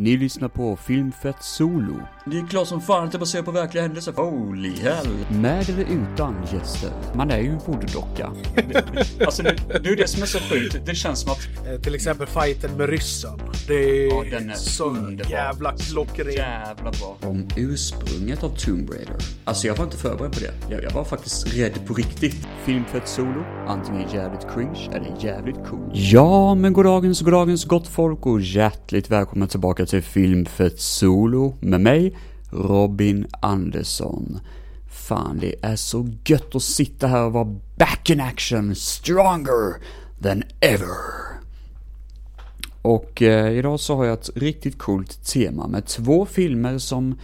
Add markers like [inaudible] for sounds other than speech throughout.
Ni lyssnar på Filmfett Solo. Det är klart som fan att det baserar på verkliga händelser. Holy hell. Med eller utan gäster. Man är ju en voodoo-docka. [laughs] Alltså det, det är det som är så sjukt. Det känns som att... Eh, Till exempel fighten med ryssen. Det är, Ja, den är så underbar. jävla klockren. Jävla bra. Om ursprunget av Tomb Raider. Alltså jag var inte förberedd på det. Jag, jag var faktiskt rädd på riktigt. Filmfett Solo. Antingen jävligt cringe eller jävligt cool. Ja, men goddagens, goddagens gott folk och hjärtligt välkomna tillbaka till Filmfett Solo med mig, Robin Andersson. Fan, det är så gött att sitta här och vara back in action, stronger than ever. Och eh, idag så har jag ett riktigt coolt tema med två filmer som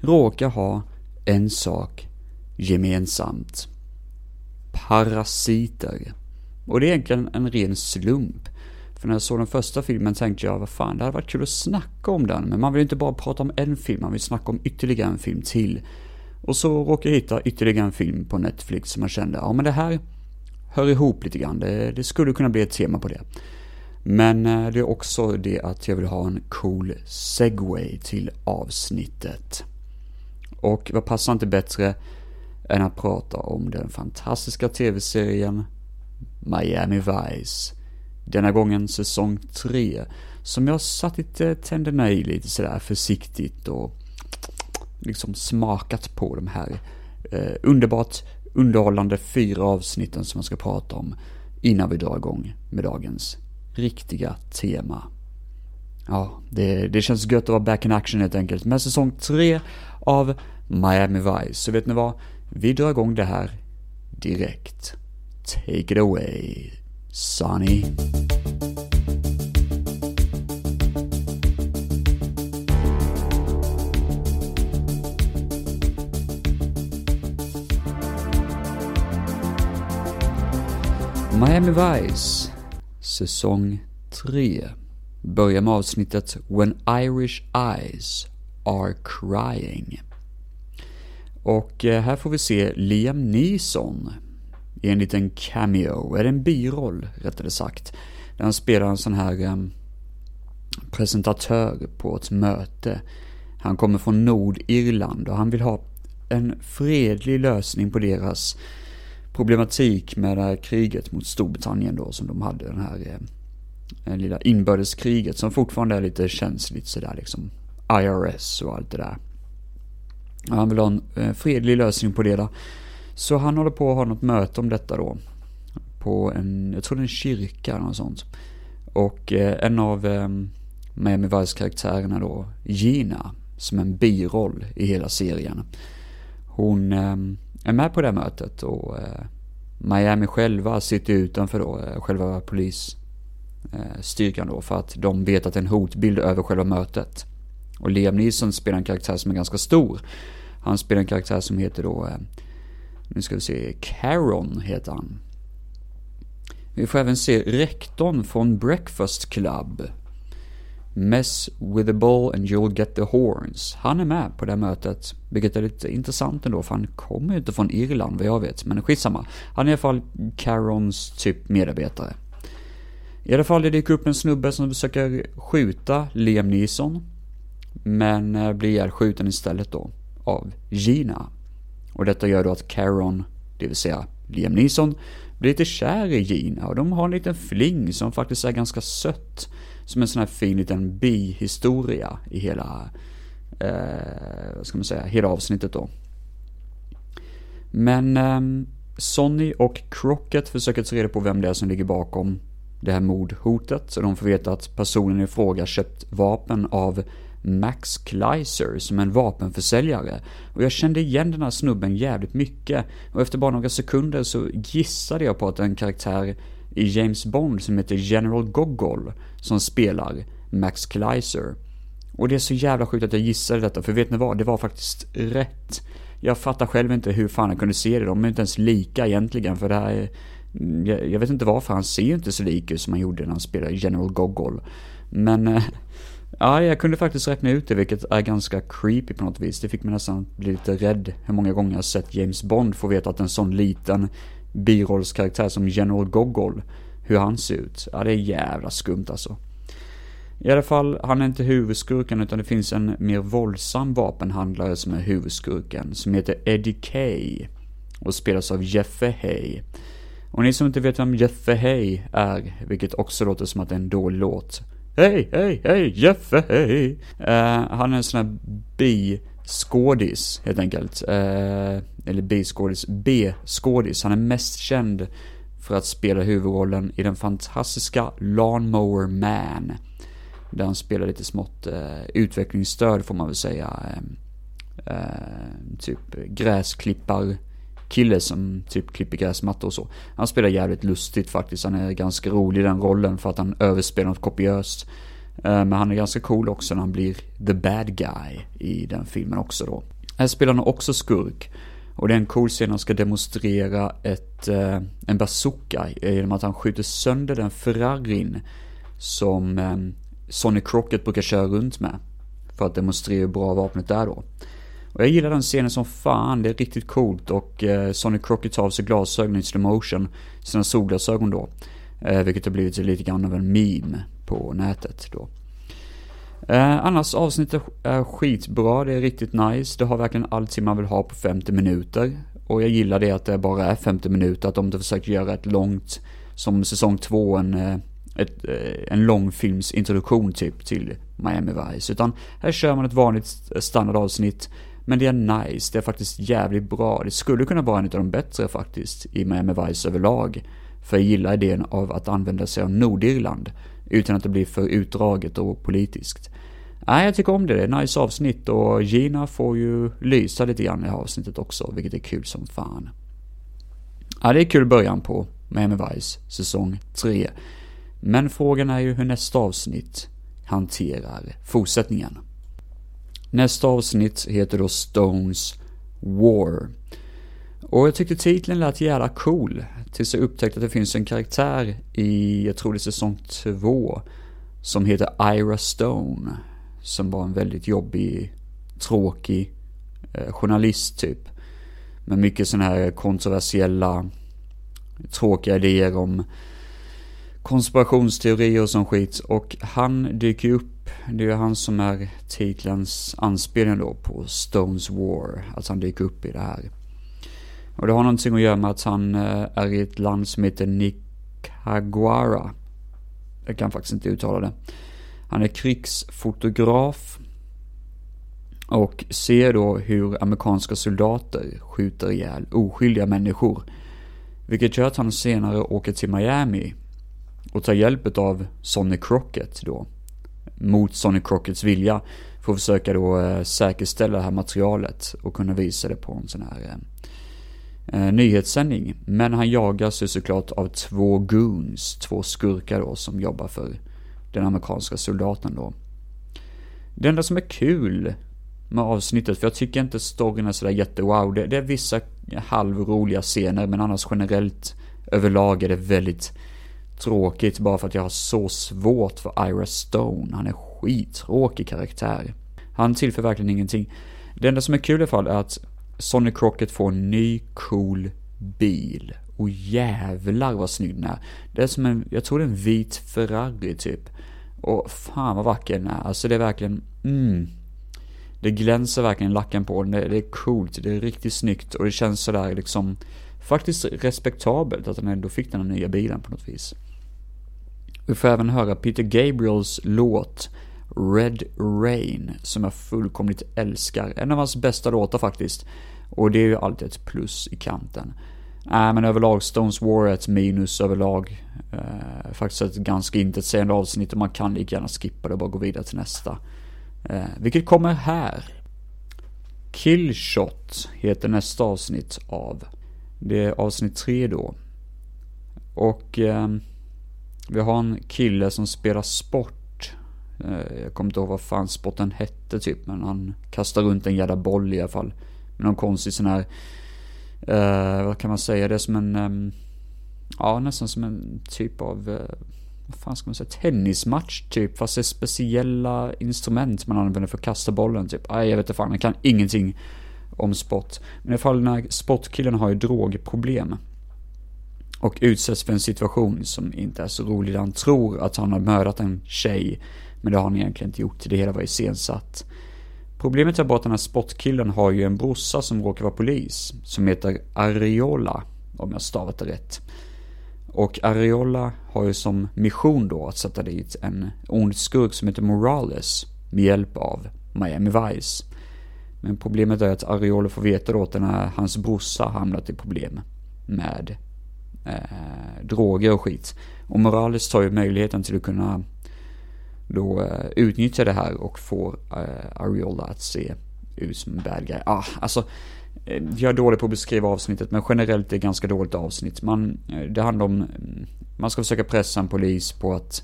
råkar ha en sak gemensamt. Parasiter. Och det är egentligen en ren slump. För när jag såg den första filmen tänkte jag, vad fan, det hade varit kul att snacka om den. Men man vill inte bara prata om en film, man vill snacka om ytterligare en film till. Och så råkade jag hitta ytterligare en film på Netflix som jag kände, ja men det här hör ihop lite grann. Det, det skulle kunna bli ett tema på det. Men eh, det är också det att jag vill ha en cool segway till avsnittet. Och vad passar inte bättre än att prata om den fantastiska tv-serien Miami Vice. Denna gången säsong 3. Som jag satt lite tänderna i lite sådär försiktigt och liksom smakat på de här eh, underbart underhållande fyra avsnitten som jag ska prata om innan vi drar igång med dagens riktiga tema. Ja, det, det känns gött att vara back in action helt enkelt med säsong 3 av Miami Vice. Så vet ni vad? Vi drar igång det här direkt. Take it away, Sonny. Miami Vice, säsong 3. Börjar med avsnittet When Irish Eyes Are Crying. Och eh, här får vi se Liam Neeson i en liten cameo, eller en biroll rättare sagt. Där han spelar en sån här eh, presentatör på ett möte. Han kommer från Nordirland och han vill ha en fredlig lösning på deras problematik med det här kriget mot Storbritannien då som de hade, den här eh, lilla inbördeskriget som fortfarande är lite känsligt sådär liksom. IRS och allt det där. Han vill ha en eh, fredlig lösning på det där. Så han håller på att ha något möte om detta då. På en, jag tror det är en kyrka eller något sånt. Och eh, en av eh, Miami Vice karaktärerna då, Gina, som en biroll i hela serien. Hon eh, är med på det här mötet och eh, Miami själva sitter utanför då, eh, själva polisstyrkan eh, då, för att de vet att det är en hotbild över själva mötet. Och Liam Neeson spelar en karaktär som är ganska stor. Han spelar en karaktär som heter då, eh, nu ska vi se, Caron heter han. Vi får även se rektorn från Breakfast Club. Mess with the ball and you'll get the horns. Han är med på det här mötet, vilket är lite intressant ändå, för han kommer ju inte från Irland vad jag vet, men skitsamma. Han är i alla fall Carons typ medarbetare. I alla fall det dyker upp en snubbe som försöker skjuta Liam Neeson, men eh, blir ihjälskjuten istället då, av Gina. Och detta gör då att Caron, det vill säga Liam Neeson, blir lite kär i Gina och de har en liten fling som faktiskt är ganska sött. Som en sån här fin liten bihistoria i hela, eh, vad ska man säga, hela avsnittet då. Men eh, Sonny och Crockett försöker ta reda på vem det är som ligger bakom det här mordhotet. Så de får veta att personen i fråga köpt vapen av Max Kleiser som en vapenförsäljare. Och jag kände igen den här snubben jävligt mycket. Och efter bara några sekunder så gissade jag på att en karaktär i James Bond som heter General Gogol som spelar Max Kleiser. Och det är så jävla sjukt att jag gissade detta, för vet ni vad? Det var faktiskt rätt. Jag fattar själv inte hur fan jag kunde se det, de är inte ens lika egentligen, för det här är... Jag, jag vet inte varför, han ser ju inte så lik ut som han gjorde när han spelade General Gogol. Men... Eh, Ja, jag kunde faktiskt räkna ut det, vilket är ganska creepy på något vis. Det fick mig nästan bli lite rädd hur många gånger jag sett James Bond få veta att en sån liten birollskaraktär som General Gogol, hur han ser ut. Ja, det är jävla skumt alltså. I alla fall, han är inte huvudskurken utan det finns en mer våldsam vapenhandlare som är huvudskurken, som heter Eddie Kay. Och spelas av Jeffe Hay. Och ni som inte vet vem Jeffe Hay är, vilket också låter som att det är en dålig låt. Hej, hej, hej, Jeffe hej. Eh, uh, han är en sån här bi-skådis, helt enkelt. Uh, eller bi-skådis, B-skådis. Han är mest känd för att spela huvudrollen i den fantastiska Lawnmower Man. Där han spelar lite smått eh, uh, utvecklingsstöd får man väl säga. typ gräsklippar kille som typ klipper gräsmattor och så. Han spelar jävligt lustigt faktiskt. Han är ganska rolig i den rollen för att han överspelar något kopiöst. Eh, men han är ganska cool också när han blir the bad guy i den filmen också då. Här spelar han också skurk. Och det är en cool scen han ska demonstrera ett, eh, en bazooka genom att han skjuter sönder den Ferrarin som eh, Sonny Crockett brukar köra runt med. För att demonstrera hur bra vapnet är då. Och jag gillar den scenen som fan, det är riktigt coolt och eh, Sonny Crockett tar av sig glasögonen i slow motion, sina solglasögon då. Eh, vilket har blivit lite grann av en meme på nätet då. Eh, annars avsnittet är skitbra, det är riktigt nice, det har verkligen allting man vill ha på 50 minuter. Och jag gillar det att det bara är 50 minuter, att de inte försöker göra ett långt, som säsong 2, en, eh, ett, eh, en långfilmsintroduktion typ till Miami Vice. Utan här kör man ett vanligt standardavsnitt men det är nice, det är faktiskt jävligt bra. Det skulle kunna vara en av de bättre faktiskt i Miami Vice överlag. För jag gillar idén av att använda sig av Nordirland utan att det blir för utdraget och politiskt. Nej, jag tycker om det. Det är ett nice avsnitt och Gina får ju lysa lite grann i avsnittet också, vilket är kul som fan. Ja, det är kul början på Miami Vice, säsong 3. Men frågan är ju hur nästa avsnitt hanterar fortsättningen. Nästa avsnitt heter då Stones War. Och jag tyckte titeln lät jävla cool. Tills jag upptäckte att det finns en karaktär i, jag tror det är säsong 2, som heter Ira Stone. Som var en väldigt jobbig, tråkig eh, journalist typ. Med mycket sådana här kontroversiella, tråkiga idéer om konspirationsteorier och sån skit. Och han dyker upp det är ju han som är titelns anspelning då på Stones War, att han dyker upp i det här. Och det har någonting att göra med att han eh, är i ett land som heter Nicaragua. Jag kan faktiskt inte uttala det. Han är krigsfotograf och ser då hur amerikanska soldater skjuter ihjäl oskyldiga människor. Vilket gör att han senare åker till Miami och tar hjälp av Sonny Crockett då mot Sonny Crocketts vilja för att försöka då eh, säkerställa det här materialet och kunna visa det på en sån här eh, eh, nyhetssändning. Men han jagas ju såklart av två goons, två skurkar då som jobbar för den amerikanska soldaten då. Det enda som är kul med avsnittet, för jag tycker inte storyn är sådär jättewow, det, det är vissa halvroliga scener men annars generellt överlag är det väldigt tråkigt bara för att jag har så svårt för Ira Stone. Han är skittråkig karaktär. Han tillför verkligen ingenting. Det enda som är kul i alla fall är att Sonny Crockett får en ny cool bil. Och jävlar vad snygg den är. Det är som en, jag tror det är en vit Ferrari typ. Och fan vad vacker den är. Alltså det är verkligen, mm. Det glänser verkligen lacken på den. Det, det är coolt, det är riktigt snyggt och det känns sådär liksom faktiskt respektabelt att han ändå fick den här nya bilen på något vis. Vi får även höra Peter Gabriels låt Red Rain, som jag fullkomligt älskar. En av hans bästa låtar faktiskt. Och det är ju alltid ett plus i kanten. Nej äh, men överlag Stones War är ett minus överlag. Eh, faktiskt ett ganska intetsägande avsnitt och man kan lika gärna skippa det och bara gå vidare till nästa. Eh, vilket kommer här. Killshot heter nästa avsnitt av. Det är avsnitt tre då. Och eh, vi har en kille som spelar sport. Eh, jag kommer inte ihåg vad fan sporten hette typ, men han kastar runt en jävla boll i alla fall. Med någon konstig sån här, uh, vad kan man säga, det är som en, um, ja nästan som en typ av, uh, vad fan ska man säga, tennismatch typ. Fast det är speciella instrument man använder för att kasta bollen typ. Nej, jag vet inte fan, jag kan ingenting om sport. Men i alla fall den här sportkillen har ju drogproblem och utsätts för en situation som inte är så rolig. Han tror att han har mördat en tjej Men det har han egentligen inte gjort, det hela var iscensatt. Problemet är bara att den här spottkillen har ju en brorsa som råkar vara polis, som heter Ariola, om jag stavat det rätt. Och Ariola har ju som mission då att sätta dit en ond skurk som heter Morales med hjälp av Miami Vice. Men problemet är att Ariola får veta då att den här, hans brorsa hamnat i problem med eh, droger och skit. Och Morales tar ju möjligheten till att kunna då eh, utnyttja det här och få eh, Ariola att se ut som en bad guy. Ah, alltså, eh, jag är dålig på att beskriva avsnittet, men generellt är det ganska dåligt avsnitt. Man, eh, det handlar om, mm, man ska försöka pressa en polis på att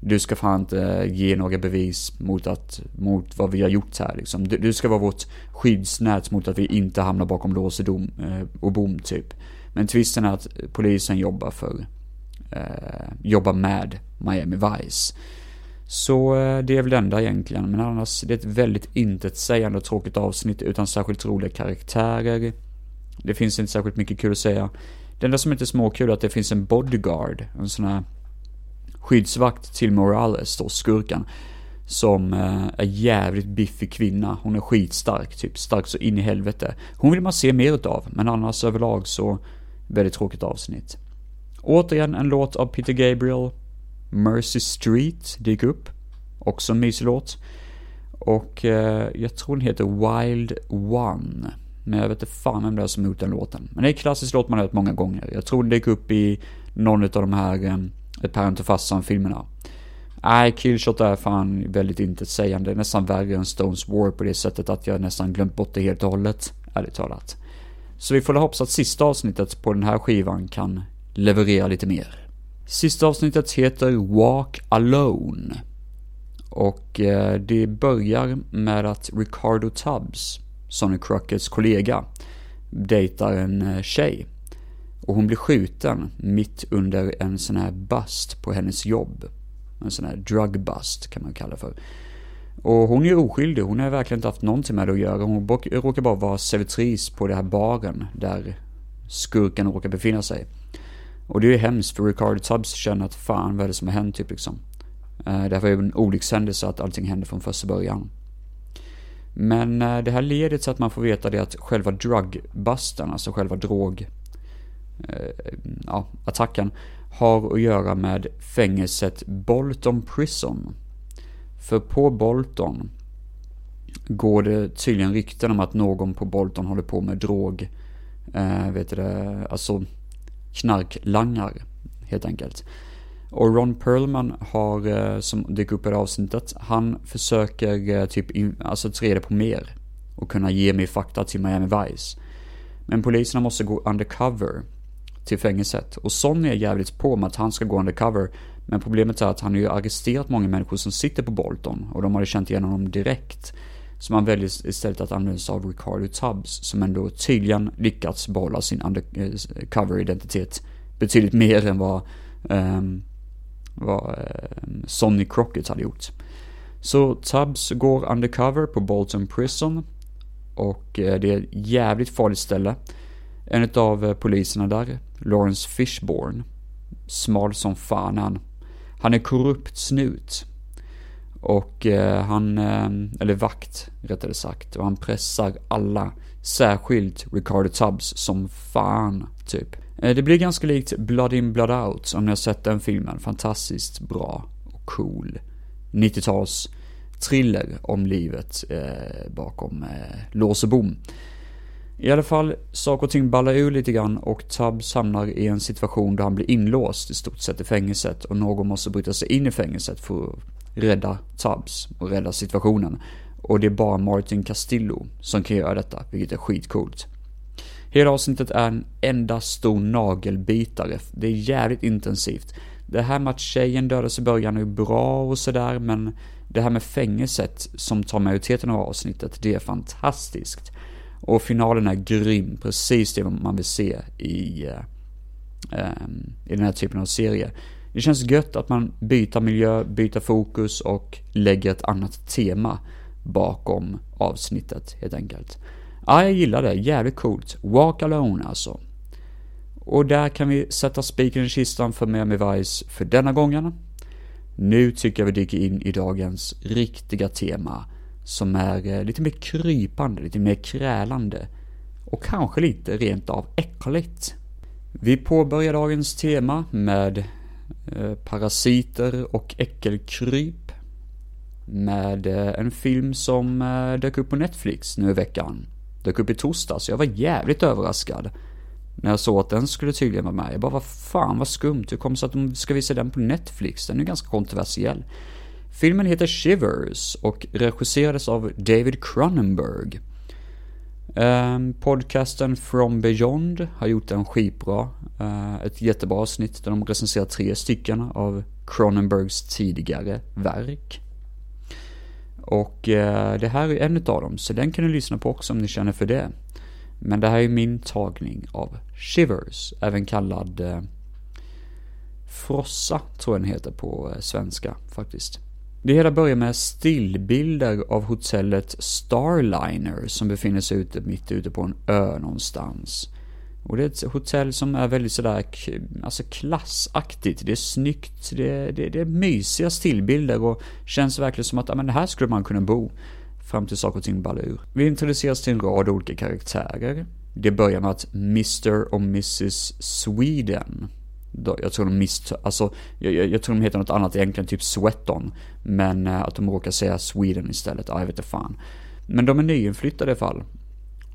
du ska fan inte ge några bevis mot, att, mot vad vi har gjort här liksom. Du, du ska vara vårt skyddsnät mot att vi inte hamnar bakom lås och, dom, eh, och bom typ. Men tvisten är att polisen jobbar för, eh, jobbar med Miami Vice. Så eh, det är väl det enda egentligen, men annars det är ett väldigt intetsägande och tråkigt avsnitt utan särskilt roliga karaktärer. Det finns inte särskilt mycket kul att säga. Det enda som inte är småkul är att det finns en bodyguard, en sån här skyddsvakt till Morales, då skurkan. Som eh, är jävligt biffig kvinna. Hon är skitstark, typ stark så in i helvete. Hon vill man se mer utav, men annars överlag så väldigt tråkigt avsnitt. Återigen en låt av Peter Gabriel. Mercy Street dyker upp. Också en mysig låt. Och eh, jag tror den heter Wild One. Men jag vet inte fan vem det är som har gjort den låten. Men det är en klassisk låt man har hört många gånger. Jag tror den dyker upp i någon av de här eh, ett Parent och farsan-filmerna. Nej, Killshot är fan väldigt intetsägande. Nästan värre än Stones War på det sättet att jag nästan glömt bort det helt och hållet. Ärligt talat. Så vi får hoppas att sista avsnittet på den här skivan kan leverera lite mer. Sista avsnittet heter Walk Alone. Och eh, det börjar med att Ricardo Tubbs, Sonny Crocketts kollega, dejtar en eh, tjej och hon blir skjuten mitt under en sån här bust på hennes jobb. En sån här drug bust kan man kalla för. Och hon är oskyldig, hon har verkligen inte haft någonting med det att göra. Hon råkar bara vara servitris på den här baren där skurken råkar befinna sig. Och det är ju hemskt för Ricardo Tubbs känner att fan vad är det som har hänt typ liksom. Eh, det därför är det en olyckshändelse att allting hände från första början. Men eh, det här leder till att man får veta det att själva drugbusten, alltså själva drog Eh, ja, attacken har att göra med fängelset Bolton Prison. För på Bolton går det tydligen rykten om att någon på Bolton håller på med drog, eh, vet du det, alltså knarklangar helt enkelt. Och Ron Perlman har, eh, som dyker upp i det avsnittet, han försöker eh, typ, in, alltså ta reda på mer och kunna ge mig fakta till Miami Vice. Men poliserna måste gå undercover till fängelset. Och Sonny är jävligt på med att han ska gå undercover. Men problemet är att han har ju arresterat många människor som sitter på Bolton och de hade känt igen honom direkt. Så man väljer istället att använda sig av Ricardo Tubbs som ändå tydligen lyckats behålla sin undercover-identitet eh, betydligt mer än vad, um, vad um, Sonny Crockett hade gjort. Så Tubbs går undercover på Bolton Prison och eh, det är ett jävligt farligt ställe. En av poliserna där, Lawrence Fishborn, smal som fan han. Han är korrupt snut. Och eh, han, eh, eller vakt rättare sagt, och han pressar alla, särskilt Ricardo Tubbs som fan, typ. Eh, det blir ganska likt Blood In Blood Out, om ni har sett den filmen. Fantastiskt bra och cool. 90-tals thriller om livet eh, bakom eh, lås och bom. I alla fall, saker och ting ballar ur lite grann och Tubbs hamnar i en situation där han blir inlåst i stort sett i fängelset och någon måste bryta sig in i fängelset för att rädda Tubbs och rädda situationen. Och det är bara Martin Castillo som kan göra detta, vilket är skitcoolt. Hela avsnittet är en enda stor nagelbitare. Det är jävligt intensivt. Det här med att tjejen dödas i början är bra och sådär, men det här med fängelset som tar majoriteten av avsnittet, det är fantastiskt. Och finalen är grym, precis det man vill se i, eh, ehm, i den här typen av serie. Det känns gött att man byter miljö, byter fokus och lägger ett annat tema bakom avsnittet helt enkelt. Ja, jag gillar det. Jävligt coolt. Walk Alone alltså. Och där kan vi sätta spiken i kistan för Miami Vice för denna gången. Nu tycker jag vi dyker in i dagens riktiga tema som är eh, lite mer krypande, lite mer krälande och kanske lite rent av äckligt. Vi påbörjar dagens tema med eh, parasiter och äckelkryp med eh, en film som eh, dök upp på Netflix nu i veckan. Dök upp i torsdags, jag var jävligt överraskad när jag såg att den skulle tydligen vara med. Jag bara, vad fan vad skumt, hur kom det sig att de ska visa den på Netflix? Den är ju ganska kontroversiell. Filmen heter Shivers och regisserades av David Cronenberg. Um, podcasten From Beyond har gjort en skitbra, uh, ett jättebra avsnitt där de recenserar tre stycken av Cronenbergs tidigare verk. Och uh, det här är en av dem, så den kan ni lyssna på också om ni känner för det. Men det här är min tagning av Shivers, även kallad uh, Frossa, tror jag den heter på eh, svenska faktiskt. Det hela börjar med stillbilder av hotellet Starliner som befinner sig ute, mitt ute på en ö någonstans. Och det är ett hotell som är väldigt sådär, alltså klassaktigt. Det är snyggt, det är, det, det är mysiga stillbilder och känns verkligen som att, ja men här skulle man kunna bo. Fram till saker och ting ballar ur. Vi introduceras till en rad olika karaktärer. Det börjar med att Mr och Mrs Sweden jag tror de misst... alltså, jag, jag, tror de heter något annat egentligen, typ Sweaton. Men eh, att de råkar säga Sweden istället, ja, jag vet inte fan. Men de är nyinflyttade i alla fall.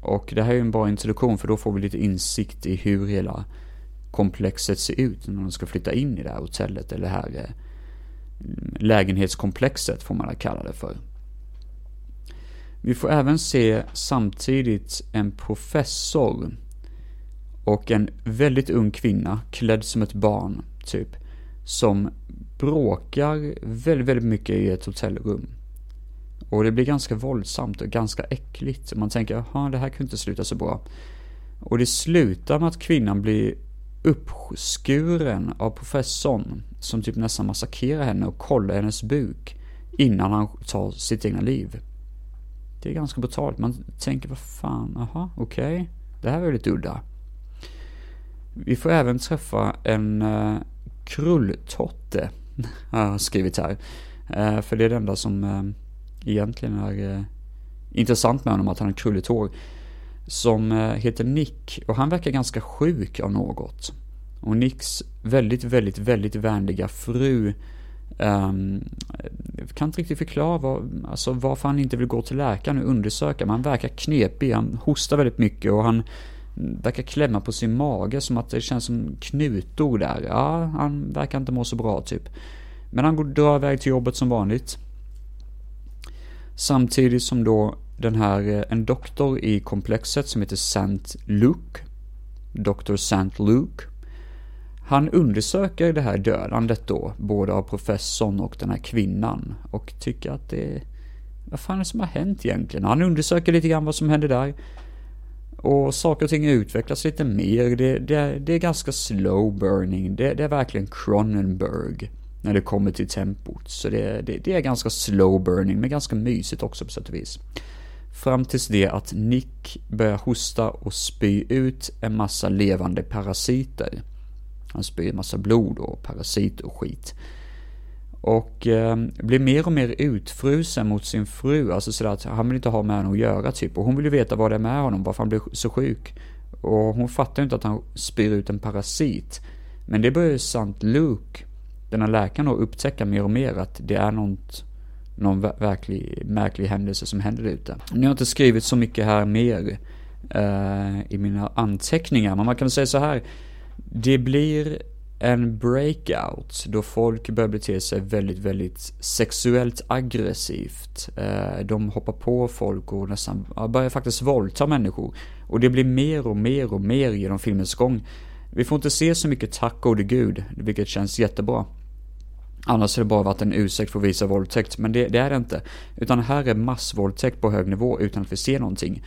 Och det här är ju en bra introduktion för då får vi lite insikt i hur hela komplexet ser ut när de ska flytta in i det här hotellet, eller det här eh, lägenhetskomplexet får man kalla det för. Vi får även se samtidigt en professor och en väldigt ung kvinna, klädd som ett barn, typ, som bråkar väldigt, väldigt mycket i ett hotellrum. Och det blir ganska våldsamt och ganska äckligt. Och man tänker, jaha, det här kunde inte sluta så bra. Och det slutar med att kvinnan blir uppskuren av professorn, som typ nästan massakrerar henne och kollar hennes buk innan han tar sitt egna liv. Det är ganska brutalt. Man tänker, vad fan, jaha, okej. Okay. Det här var lite udda. Vi får även träffa en eh, krulltotte, [laughs] har jag skrivit här. Eh, för det är det enda som eh, egentligen är eh, intressant med honom, att han har krulligt hår. Som eh, heter Nick, och han verkar ganska sjuk av något. Och Nicks väldigt, väldigt, väldigt vänliga fru um, kan inte riktigt förklara vad, alltså varför han inte vill gå till läkaren och undersöka, men han verkar knepig, han hostar väldigt mycket och han verkar klämma på sin mage som att det känns som knutor där. Ja, han verkar inte må så bra typ. Men han går, drar iväg till jobbet som vanligt. Samtidigt som då den här, eh, en doktor i komplexet som heter Saint Luke, Dr. Saint Luke, han undersöker det här dödandet då, både av professorn och den här kvinnan, och tycker att det... Vad fan är det som har hänt egentligen? Han undersöker lite grann vad som hände där. Och saker och ting utvecklas lite mer. Det, det, det är ganska slow burning. Det, det, är verkligen Cronenberg när det kommer till tempot. Så det, det, är ganska slow burning, men ganska mysigt också på sätt och vis. Fram tills det att Nick börjar hosta och spy ut en massa levande parasiter. Han spyr en massa blod och parasiter och skit. Och eh, blir mer och mer utfrusen mot sin fru, alltså sådär att han vill inte ha med henne att göra typ. Och hon vill ju veta vad det är med honom, varför han blir så sjuk. Och hon fattar ju inte att han spyr ut en parasit. Men det börjar ju sant Luke, den här läkaren, att upptäcka mer och mer att det är något, någon verklig märklig händelse som händer där ute. Nu har jag inte skrivit så mycket här mer eh, i mina anteckningar, men man kan säga så här. Det blir en breakout då folk börjar bete sig väldigt, väldigt sexuellt aggressivt. Eh, de hoppar på folk och nästan börjar faktiskt våldta människor. Och det blir mer och mer och mer genom filmens gång. Vi får inte se så mycket tack gode gud, vilket känns jättebra. Annars har det bara varit en ursäkt för att visa våldtäkt, men det, det är det inte. Utan här är massvåldtäkt på hög nivå utan att vi ser någonting.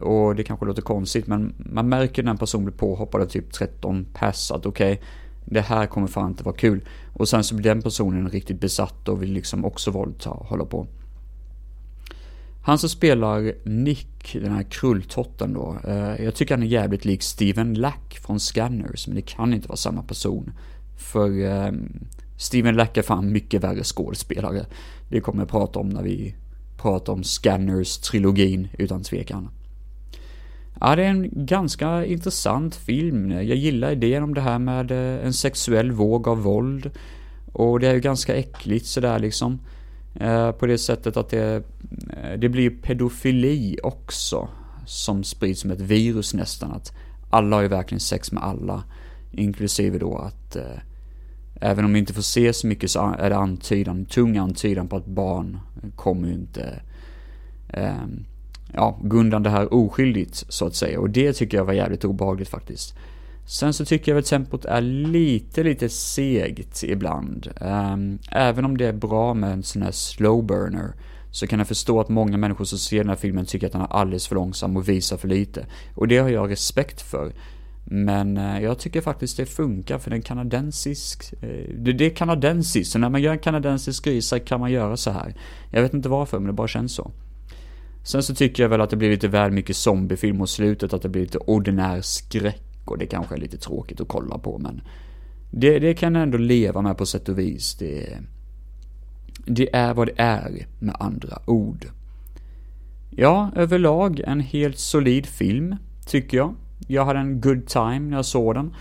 Och det kanske låter konstigt, men man märker när en person blir påhoppad av typ 13 pass att okej, okay, det här kommer fan inte vara kul. Och sen så blir den personen riktigt besatt och vill liksom också våldta och hålla på. Han som spelar Nick, den här krulltotten då, eh, jag tycker han är jävligt lik Steven Lack från Scanners, men det kan inte vara samma person. För ehm, Steven Lack är fan mycket värre skådespelare. Det kommer jag prata om när vi pratar om Scanners-trilogin, utan tvekan. Ja, det är en ganska intressant film. Jag gillar idén om det här med eh, en sexuell våg av våld. Och det är ju ganska äckligt sådär liksom. Eh, på det sättet att det, eh, det blir pedofili också. Som sprids som ett virus nästan. Att alla har ju verkligen sex med alla. Inklusive då att eh, även om vi inte får se så mycket så är det antydan, tung antydan på att barn kommer ju inte eh, ja, gå undan det här oskyldigt så att säga. Och det tycker jag var jävligt obehagligt faktiskt. Sen så tycker jag att tempot är lite, lite segt ibland. Um, även om det är bra med en sån här slow burner så kan jag förstå att många människor som ser den här filmen tycker att den är alldeles för långsam och visar för lite. Och det har jag respekt för. Men uh, jag tycker faktiskt det funkar för den kanadensisk, uh, det, det är kanadensiskt, så när man gör en kanadensisk risa kan man göra så här. Jag vet inte varför, men det bara känns så. Sen så tycker jag väl att det blir lite väl mycket zombiefilm mot slutet, att det blir lite ordinär skräck och det kanske är lite tråkigt att kolla på men det, det kan jag ändå leva med på sätt och vis. Det, det är vad det är med andra ord. Ja, överlag en helt solid film, tycker jag. Jag hade en good time när jag såg den.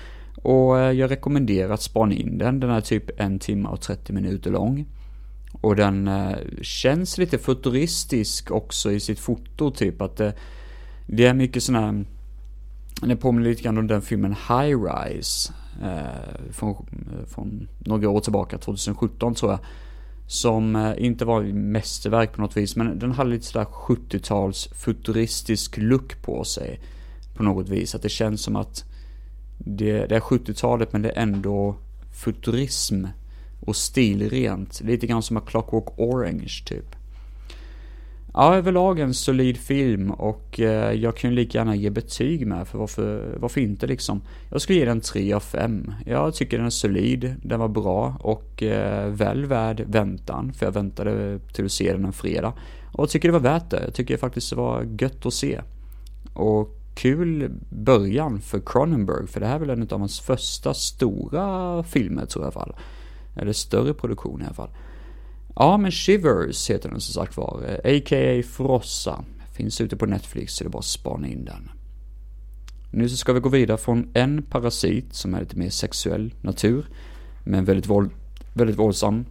Och eh, jag rekommenderar att spana in den. Den är typ en timme och 30 minuter lång. Och den eh, känns lite futuristisk också i sitt foto, typ att det, det är mycket sådana här det påminner lite grann om den filmen High Rise. Eh, från, från några år tillbaka, 2017 tror jag. Som eh, inte var mästerverk på något vis, men den hade lite sådär 70-tals futuristisk look på sig. På något vis, att det känns som att det, det är 70-talet men det är ändå futurism och stilrent. Lite grann som A Clockwork Orange typ. Ja, överlag en solid film och eh, jag kan ju lika gärna ge betyg med för varför, varför inte liksom. Jag skulle ge den 3 av 5. Jag tycker den är solid, den var bra och eh, väl värd väntan för jag väntade till att se den en fredag. Och jag tycker det var värt det. Jag tycker faktiskt det var gött att se. Och kul början för Cronenberg för det här är väl en av hans första stora filmer tror jag i alla fall. Eller större produktion i alla fall. Ja, men Shivers heter den som sagt var. Eh, A.k.a. Frossa. Finns ute på Netflix så det är bara att spana in den. Nu så ska vi gå vidare från en parasit som är lite mer sexuell natur. Men väldigt, våld, väldigt våldsam.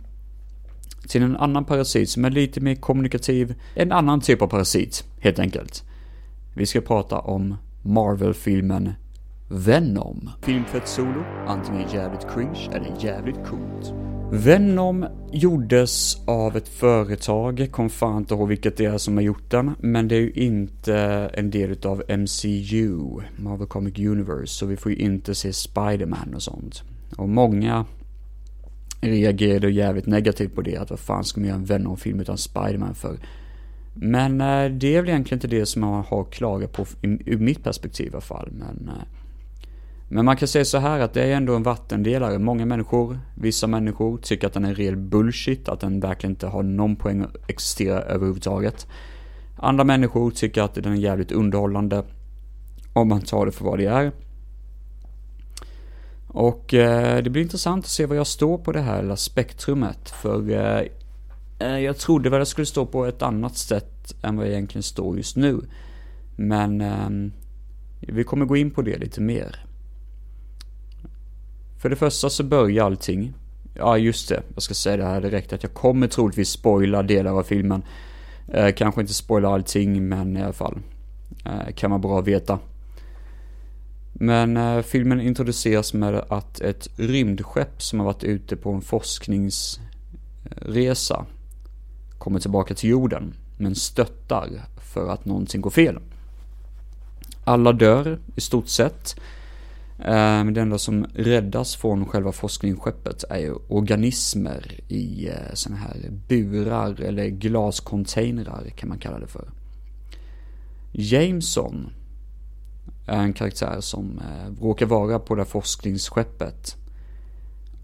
Till en annan parasit som är lite mer kommunikativ. En annan typ av parasit, helt enkelt. Vi ska prata om Marvel-filmen Venom. Filmfett solo, antingen jävligt cringe eller jävligt coolt. Venom gjordes av ett företag, kom fan inte ihåg vilket det är som har gjort den, men det är ju inte en del utav MCU, Marvel Comic Universe, så vi får ju inte se Spiderman och sånt. Och många reagerade jävligt negativt på det, att vad fan ska man göra en Venom-film utan Spiderman för? Men eh, det är väl egentligen inte det som man har klagat på ur mitt perspektiv i alla fall, men eh, men man kan säga så här att det är ändå en vattendelare. Många människor, vissa människor, tycker att den är rejäl bullshit, att den verkligen inte har någon poäng att existera överhuvudtaget. Andra människor tycker att den är jävligt underhållande, om man tar det för vad det är. Och eh, det blir intressant att se var jag står på det här lilla spektrumet, för eh, eh jag trodde väl jag skulle stå på ett annat sätt än vad jag egentligen står just nu. Men eh, vi kommer gå in på det lite mer. För det första så börjar allting. Ja, just det. Jag ska säga det här direkt att jag kommer troligtvis spoila delar av filmen. Eh, kanske inte spoila allting, men i alla fall. Eh, kan vara bra att veta. Men eh, filmen introduceras med att ett rymdskepp som har varit ute på en forskningsresa kommer tillbaka till jorden, men stöttar för att någonting går fel. Alla dör i stort sett. Eh, men det enda som räddas från själva forskningsskeppet är ju organismer i eh, sådana här burar eller glascontainrar kan man kalla det för. Jameson är en karaktär som eh, råkar vara på det här forskningsskeppet.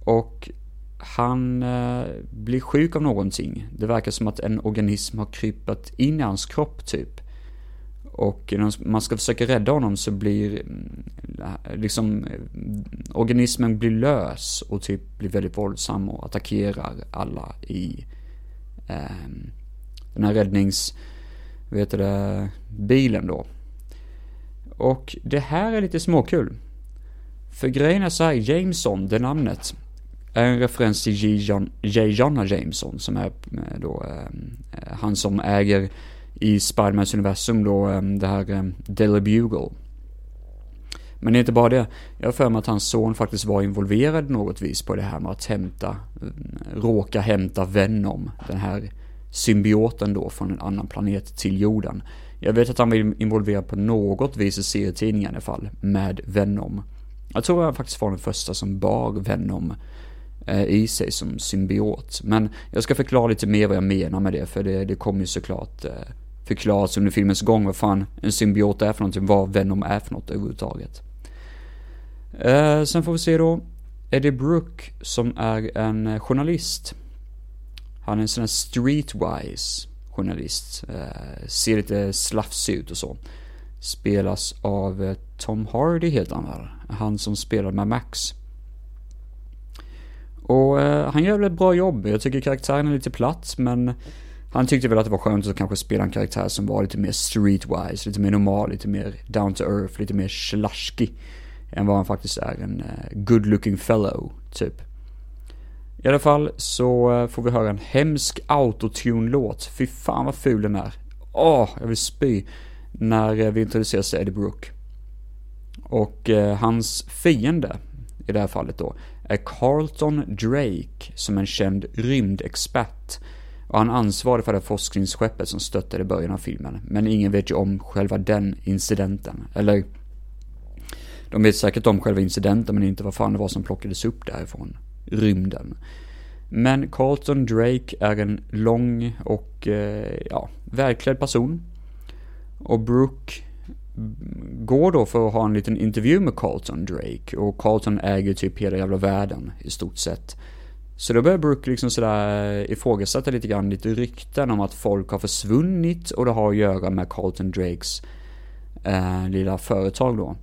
Och han blir sjuk av någonting. Det verkar som att en organism har krypat in i hans kropp typ. Och när man ska försöka rädda honom så blir mm, liksom eh, organismen blir lös och typ blir väldigt våldsam och attackerar alla i eh, den här räddnings, vet det, bilen då. Och det här är lite småkul. För grejen är så här, Jameson, det namnet, är en referens till J. Jonna Jameson som är eh, då ehm, eh, han som äger i Spidermans universum då ehm, det här eh, Daily Bugle. Men det är inte bara det. Jag har för mig att hans son faktiskt var involverad något vis på det här med att hämta, ehm, råka hämta Venom, den här symbioten då från en annan planet till jorden. Jag vet att han var involverad på något vis i serietidningen i alla fall, med Venom. Jag tror han faktiskt var den första som bar Venom eh, i sig som symbiot. Men jag ska förklara lite mer vad jag menar med det, för det, det kommer ju såklart eh, förklaras under filmens gång vad fan en symbiot är för någonting, vad Venom är för något överhuvudtaget. Eh, sen får vi se då Eddie Brooke som är en eh, journalist. Han är en sån här streetwise journalist. Eh, ser lite slafsig ut och så. Spelas av eh, Tom Hardy helt han väl, Han som spelar med Max. Och eh, han gör väl ett bra jobb. Jag tycker karaktären är lite platt men han tyckte väl att det var skönt att kanske spela en karaktär som var lite mer streetwise, lite mer normal, lite mer down to earth, lite mer slashky än vad han faktiskt är, en eh, good looking fellow, typ. I alla fall så eh, får vi höra en hemsk autotune-låt. Fy fan vad ful den är. Åh, oh, jag vill spy. När eh, vi introduceras till Eddie Brooke. Och hans fiende, i det här fallet då, är Carlton Drake, som är en känd rymdexpert och han ansvarig för det forskningsskeppet som stöttade i början av filmen. Men ingen vet ju om själva den incidenten. Eller, de vet säkert om själva incidenten men inte vad fan det var som plockades upp därifrån rymden. Men Carlton Drake är en lång och, eh, ja, välklädd person. Och Brooke går då för att ha en liten intervju med Carlton Drake. Och Carlton äger typ hela jävla världen i stort sett. Så då börjar Brooke liksom sådär ifrågasätta lite grann lite rykten om att folk har försvunnit och det har att göra med Carlton Drakes eh, lilla företag då.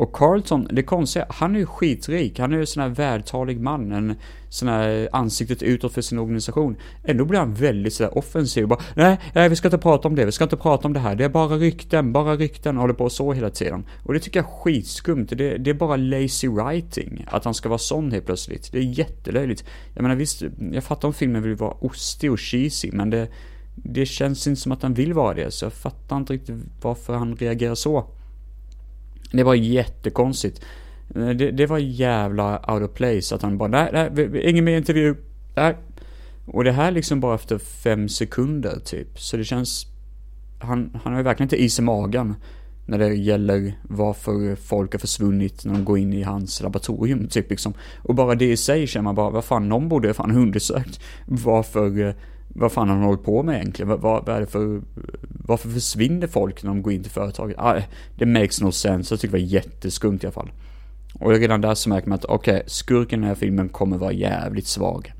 Och Carlton, det konstiga, han är ju skitrik, han är ju en sån här vältalig man, en sån här ansiktet utåt för sin organisation. Ändå blir han väldigt sådär offensiv, bara nej, nej vi ska inte prata om det, vi ska inte prata om det här, det är bara rykten, bara rykten, håller på så hela tiden. Och det tycker jag är skitskumt, det, det är bara lazy writing, att han ska vara sån helt plötsligt. Det är jättelöjligt. Jag menar visst, jag fattar om filmen vill vara ostig och cheesy, men det, det känns inte som att han vill vara det, så jag fattar inte riktigt varför han reagerar så. Det var jättekonstigt. Eh, det, det var jävla out of place att han bara, nej, nej, ingen mer intervju, nej. Och det här liksom bara efter fem sekunder typ. Så det känns, han, han har ju verkligen inte is i magen när det gäller varför folk har försvunnit när de går in i hans laboratorium typ liksom. Och bara det i sig känner man bara, vad fan, någon borde fan undersökt varför eh, vad fan har han hållit på med egentligen? Vad, vad, är det för, varför försvinner folk när de går in till företaget? Ah, det makes no sense, jag tycker det var jätteskumt i alla fall. Och redan där så märker man att okej, okay, skurken i den här filmen kommer vara jävligt svag.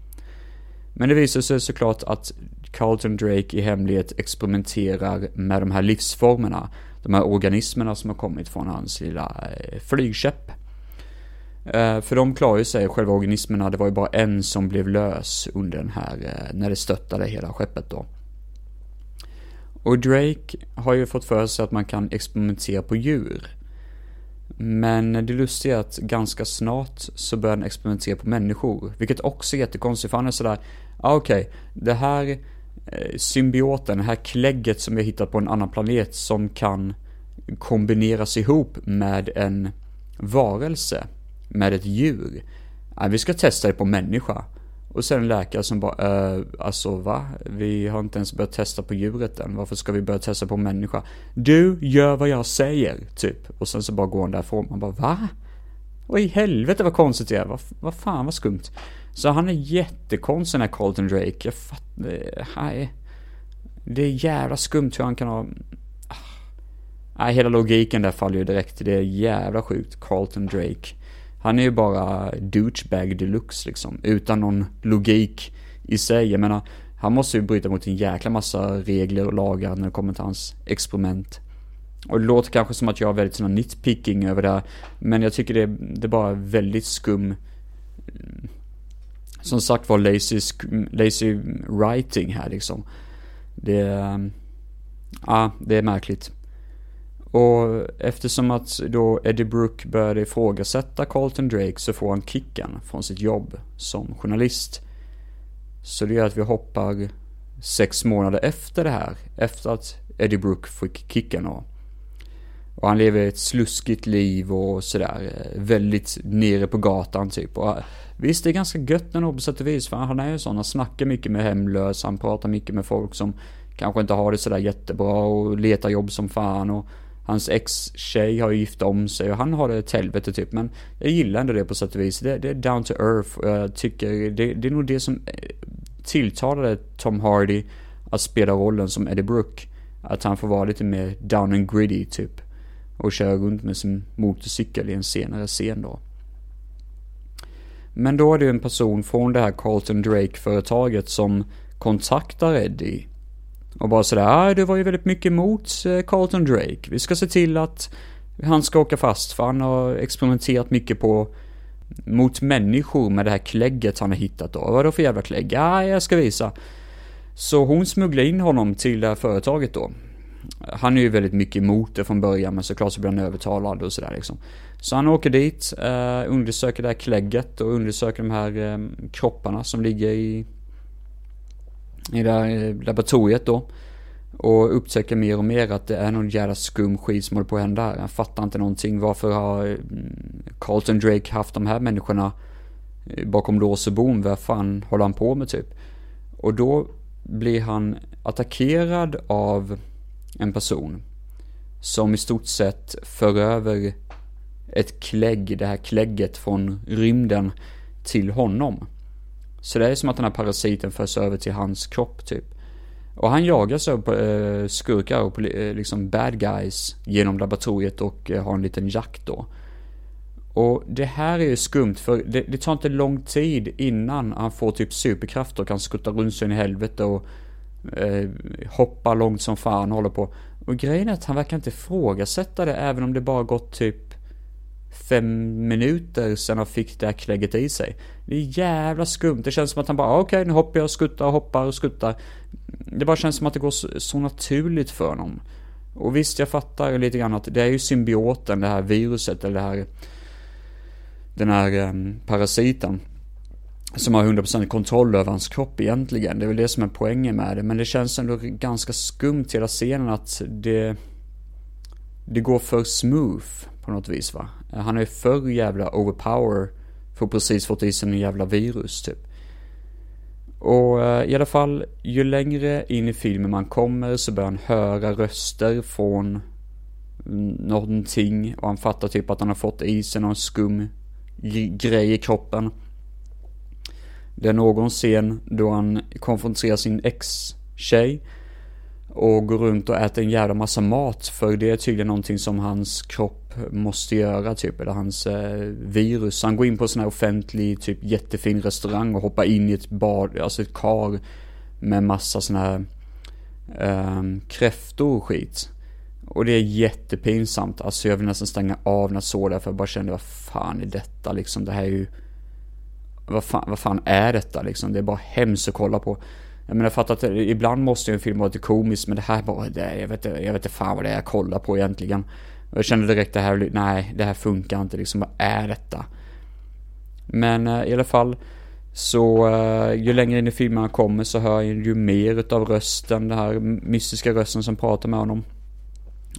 Men det visar sig såklart att Carlton Drake i hemlighet experimenterar med de här livsformerna. De här organismerna som har kommit från hans lilla eh, flygskepp. Eh, för de klarar ju sig, själva organismerna, det var ju bara en som blev lös under den här, eh, när det stöttade hela skeppet då. Och Drake har ju fått för sig att man kan experimentera på djur. Men det lustiga är att ganska snart så börjar han experimentera på människor. Vilket också är jättekonstigt för han är sådär, ah, okej, okay, det här eh, symbioten, det här klägget som vi har hittat på en annan planet som kan kombineras ihop med en varelse med ett djur. Vi ska testa det på människa. Och sen en läkare som bara, äh, alltså va? Vi har inte ens börjat testa på djuret än, varför ska vi börja testa på människa? Du, gör vad jag säger, typ. Och sen så bara går han därifrån, man bara va? Och i helvete vad konstigt det är, vad, vad fan vad skumt. Så han är jättekonstig den här Colton Drake, jag fattar, nej. Det är jävla skumt hur han kan ha... Ah. Nej, hela logiken där faller ju direkt, det är jävla sjukt, Carlton Drake. Han är ju bara douchebag deluxe liksom, utan någon logik i sig. Jag menar, han måste ju bryta mot en jäkla massa regler och lagar när det kommer till hans experiment. Och det låter kanske som att jag har väldigt sån nitpicking över det här. Men jag tycker det, det är bara väldigt skum mm, som sagt var lazy, lazy writing här liksom. Det, mm, ja, det är märkligt. Och eftersom att då Eddie Brooke började ifrågasätta Carlton Drake så får han kicken från sitt jobb som journalist. Så det gör att vi hoppar sex månader efter det här, efter att Eddie Brooke fick kicken och, och han lever ett sluskigt liv och sådär, väldigt nere på gatan typ. Och visst, det är ganska gött ändå på sätt och vis, för han är ju sån, han snackar mycket med hemlösa, han pratar mycket med folk som kanske inte har det sådär jättebra och letar jobb som fan och Hans ex-tjej har ju gift om sig och han har det ett helvete typ. Men jag gillar ändå det på sätt och vis. Det, det är down to earth och jag tycker det, det är nog det som eh, tilltalade Tom Hardy att spela rollen som Eddie Brooke. Att han får vara lite mer down and gritty typ. Och köra runt med sin motorcykel i en senare scen då. Men då är det ju en person från det här Carlton Drake-företaget som kontaktar Eddie och bara sådär, du var ju väldigt mycket emot eh, Carlton Drake. Vi ska se till att han ska åka fast för han har experimenterat mycket på mot människor med det här klägget han har hittat då. Vad då för jävla klägg? Ja, jag ska visa. Så hon smugglar in honom till det här företaget då. Han är ju väldigt mycket emot det från början men såklart så blir han övertalad och sådär liksom. Så han åker dit, eh, undersöker det här klägget och undersöker de här eh, kropparna som ligger i i det här eh, laboratoriet då. Och upptäcker mer och mer att det är någon jävla skum skit som håller på att hända här. Han fattar inte någonting. Varför har mm, Carlton Drake haft de här människorna eh, bakom lås och bom? Vad fan håller han på med typ? Och då blir han attackerad av en person som i stort sett för över ett klägg, det här klägget från rymden till honom. Så det är som att den här parasiten förs över till hans kropp typ. Och han jagas av eh, skurkar och eh, liksom bad guys genom laboratoriet och eh, har en liten jakt då. Och det här är ju skumt för det, det, tar inte lång tid innan han får typ superkrafter och kan skutta runt sig i helvete och eh, hoppa långt som fan håller på. Och grejen är att han verkar inte ifrågasätta det även om det bara gått typ fem minuter sedan han fick det här klägget i sig. Det är jävla skumt. Det känns som att han bara, ah, okej, okay, nu hoppar jag och skuttar och hoppar och skuttar. Det bara känns som att det går så, så naturligt för honom. Och visst, jag fattar lite grann att det är ju symbioten, det här viruset, eller det här, den här um, parasiten. Som har 100% kontroll över hans kropp egentligen. Det är väl det som är poängen med det. Men det känns ändå ganska skumt hela scenen att det, det går för smooth på något vis va. Han är för jävla overpower för precis fått i sig en jävla virus typ. Och uh, i alla fall, ju längre in i filmen man kommer så börjar han höra röster från någonting och han fattar typ att han har fått i sig någon skum grej i kroppen. Det är någon scen då han konfronterar sin ex-tjej och går runt och äter en jävla massa mat för det är tydligen någonting som hans kropp måste göra typ, eller hans eh, virus. Han går in på en sån här offentlig, typ jättefin restaurang och hoppar in i ett bad, alltså ett kar med massa sån här eh, kräftor och skit. Och det är jättepinsamt, alltså jag vill nästan stänga av när jag såg det för jag bara kände vad fan är detta liksom, det här är ju vad fan, vad fan är detta liksom? Det är bara hemskt att kolla på. Jag menar, jag fattar att eh, ibland måste ju en film vara lite komisk, men det här bara, det, jag vet inte, jag vet inte fan vad det är jag kollar på egentligen. Och jag kände direkt det här, nej, det här funkar inte liksom, vad är detta? Men eh, i alla fall, så eh, ju längre in i filmen han kommer så hör jag ju mer utav rösten, den här mystiska rösten som pratar med honom.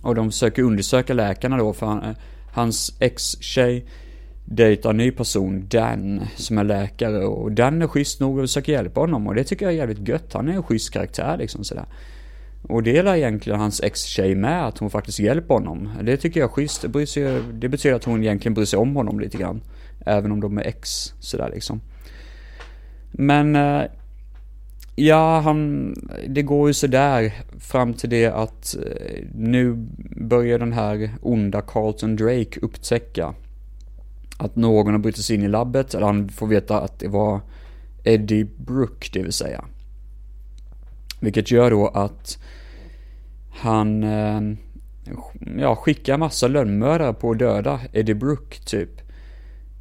Och de försöker undersöka läkarna då, för han, eh, hans ex-tjej dejtar en ny person, Dan, som är läkare och Dan är schysst nog och försöker hjälpa honom och det tycker jag är jävligt gött. Han är en schysst karaktär liksom sådär. Och det gäller egentligen hans ex-tjej med, att hon faktiskt hjälper honom. Det tycker jag är schysst. Det, sig, det betyder att hon egentligen bryr sig om honom lite grann. Även om de är ex, sådär liksom. Men, eh, ja, han, det går ju sådär fram till det att eh, nu börjar den här onda Carlton Drake upptäcka att någon har brutit sig in i labbet, eller han får veta att det var Eddie Brook, det vill säga. Vilket gör då att han eh, ja, skickar massa lönnmördare på att döda Eddie Brooke typ.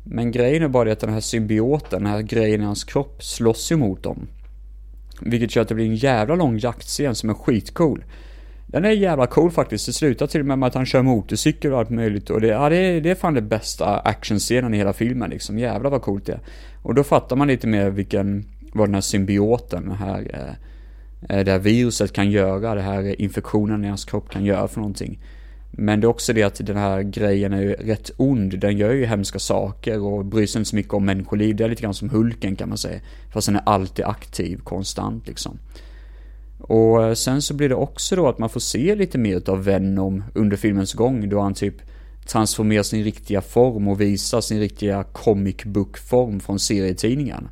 Men grejen är bara det att den här symbioten, den här grejen i hans kropp slåss emot dem. Vilket gör att det blir en jävla lång jaktscen som är skitcool. Den är jävla cool faktiskt. Det slutar till och med med att han kör motorcykel och allt möjligt. Och det, ja, det, är, det är fan det bästa actionscenen i hela filmen liksom. Jävlar vad coolt det är. Och då fattar man lite mer vilken, vad den här symbioten, den här, eh Eh, det här viruset kan göra, det här infektionen i hans kropp kan göra för någonting. Men det är också det att den här grejen är ju rätt ond. Den gör ju hemska saker och bryr sig inte så mycket om människoliv. Det är lite grann som Hulken kan man säga. Fast den är alltid aktiv, konstant liksom. Och eh, sen så blir det också då att man får se lite mer av Venom under filmens gång då han typ transformerar sin riktiga form och visar sin riktiga comic book form från serietidningen.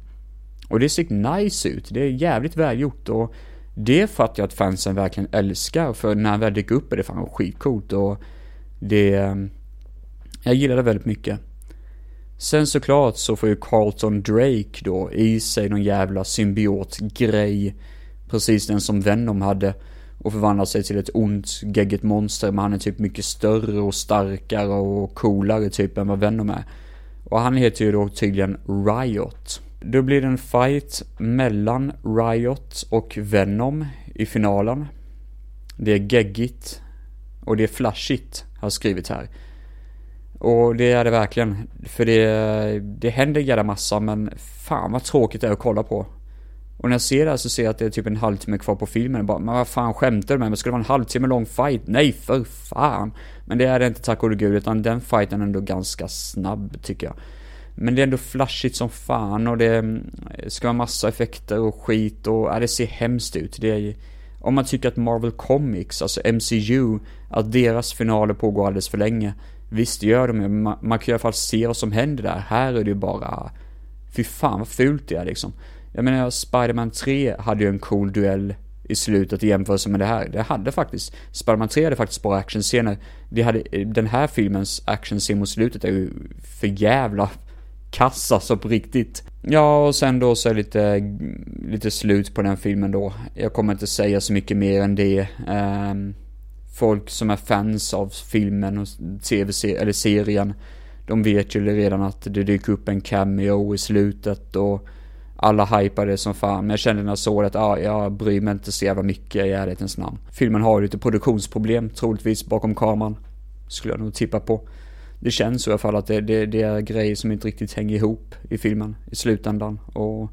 Och det ser nice ut, det är jävligt välgjort och det fattar jag att fansen verkligen älskar för när han väl dyker upp är det fan skitcoolt och det... Ehm, jag gillar det väldigt mycket. Sen såklart så får ju Carlton Drake då i sig någon jävla symbiotgrej Precis den som Venom hade. Och förvandlar sig till ett ont, geggigt monster. Men han är typ mycket större och starkare och coolare typ än vad Venom är. Och han heter ju då tydligen Riot. Då blir det en fight mellan Riot och Venom i finalen. Det är geggigt. Och det är flashigt, har jag skrivit här. Och det är det verkligen. För det, det händer jävla massa men fan vad tråkigt det är att kolla på. Och när jag ser det här så ser jag att det är typ en halvtimme kvar på filmen. Bara, men vad fan skämtar du med? Men ska det vara en halvtimme lång fight? Nej, för fan! Men det är det inte tack och gud, utan den fighten är ändå ganska snabb tycker jag. Men det är ändå flashigt som fan och det eh, ska vara massa effekter och skit och ja, det ser hemskt ut. Det är, om man tycker att Marvel Comics, alltså MCU, att deras finaler pågår alldeles för länge. Visst gör de ju, men man, man kan i alla fall se vad som händer där. Här är det ju bara, fy fan vad fult det är liksom. Jag menar, Spiderman 3 hade ju en cool duell i slutet i jämförelse med det här. Det hade faktiskt, Spiderman 3 hade faktiskt bra actionscener. Det hade, den här filmens actionscen mot slutet är ju för jävla kass alltså på riktigt. Ja, och sen då så är det lite, lite slut på den filmen då. Jag kommer inte säga så mycket mer än det. Um, folk som är fans av filmen och tv eller serien, de vet ju redan att det dyker upp en cameo i slutet och alla hypade som fan, men jag kände när jag såg det att ah, jag bryr mig inte så jävla mycket i ärlighetens namn. Filmen har lite produktionsproblem, troligtvis bakom kameran. Skulle jag nog tippa på. Det känns så i alla fall att det, det, det är grejer som inte riktigt hänger ihop i filmen i slutändan. Och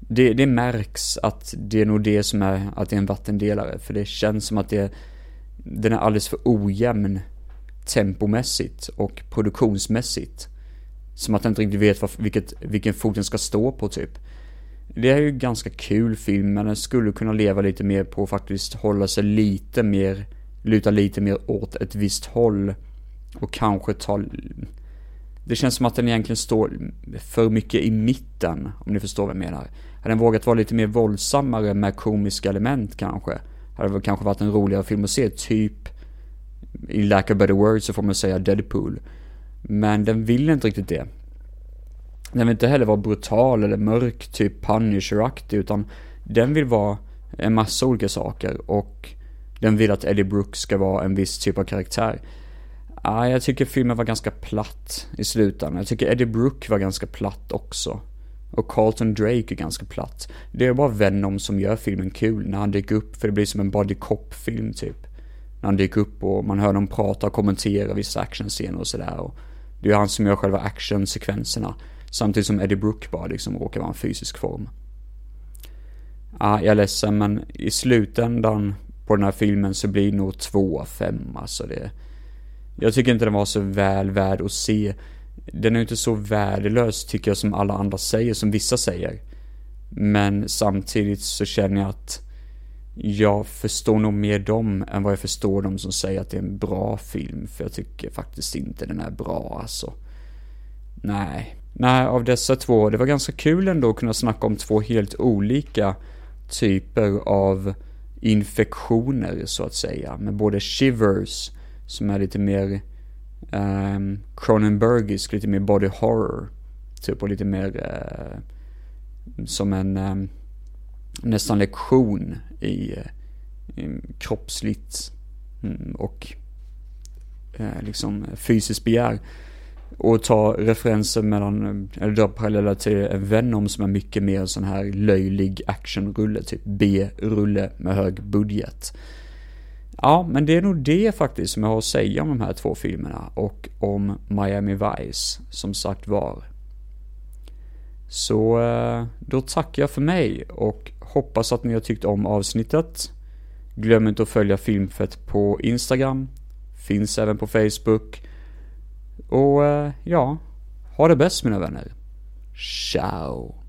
det, det märks att det är nog det som är, att det är en vattendelare. För det känns som att det, den är alldeles för ojämn tempomässigt och produktionsmässigt. Som att den inte riktigt vet vad, vilket, vilken fot den ska stå på typ. Det är ju ganska kul film, men den skulle kunna leva lite mer på att faktiskt hålla sig lite mer, luta lite mer åt ett visst håll. Och kanske ta... Det känns som att den egentligen står för mycket i mitten, om ni förstår vad jag menar. Hade den vågat vara lite mer våldsammare med komiska element kanske, hade det kanske varit en roligare film att se, typ i lack of better words så får man säga Deadpool. Men den vill inte riktigt det. Den vill inte heller vara brutal eller mörk, typ Punisher-aktig, utan den vill vara en massa olika saker och den vill att Eddie Brooks ska vara en viss typ av karaktär. Ah, jag tycker filmen var ganska platt i slutändan. Jag tycker Eddie Brooke var ganska platt också. Och Carlton Drake är ganska platt. Det är bara Venom som gör filmen kul när han dyker upp, för det blir som en body cop-film typ. När han dyker upp och man hör dem prata och kommentera vissa actionscener och sådär. Det är han som gör själva actionsekvenserna. Samtidigt som Eddie Brooke bara liksom råkar vara en fysisk form. Ja, jag är ledsen men i slutändan på den här filmen så blir det nog 2 av 5 alltså det. Jag tycker inte den var så väl värd att se. Den är inte så värdelös tycker jag som alla andra säger, som vissa säger. Men samtidigt så känner jag att jag förstår nog mer dem än vad jag förstår dem som säger att det är en bra film. För jag tycker faktiskt inte den är bra alltså. Nej. Nej, av dessa två, det var ganska kul ändå att kunna snacka om två helt olika typer av infektioner så att säga. Med både Shivers, som är lite mer um, Cronenbergisk, lite mer body horror. Typ och lite mer uh, som en um, nästan lektion i, eh, i kroppsligt mm, och uh, liksom fysiskt begär. Och ta referenser mellan, eller dra paralleller till Venom som är mycket mer sån här löjlig actionrulle, typ B-rulle med hög budget. Ja, men det är nog det faktiskt som jag har att säga om de här två filmerna och om Miami Vice, som sagt var. Så eh, då tackar jag för mig och hoppas att ni har tyckt om avsnittet. Glöm inte att följa Filmfett på Instagram. Finns även på Facebook. Och eh, ja, ha det bäst mina vänner. Ciao!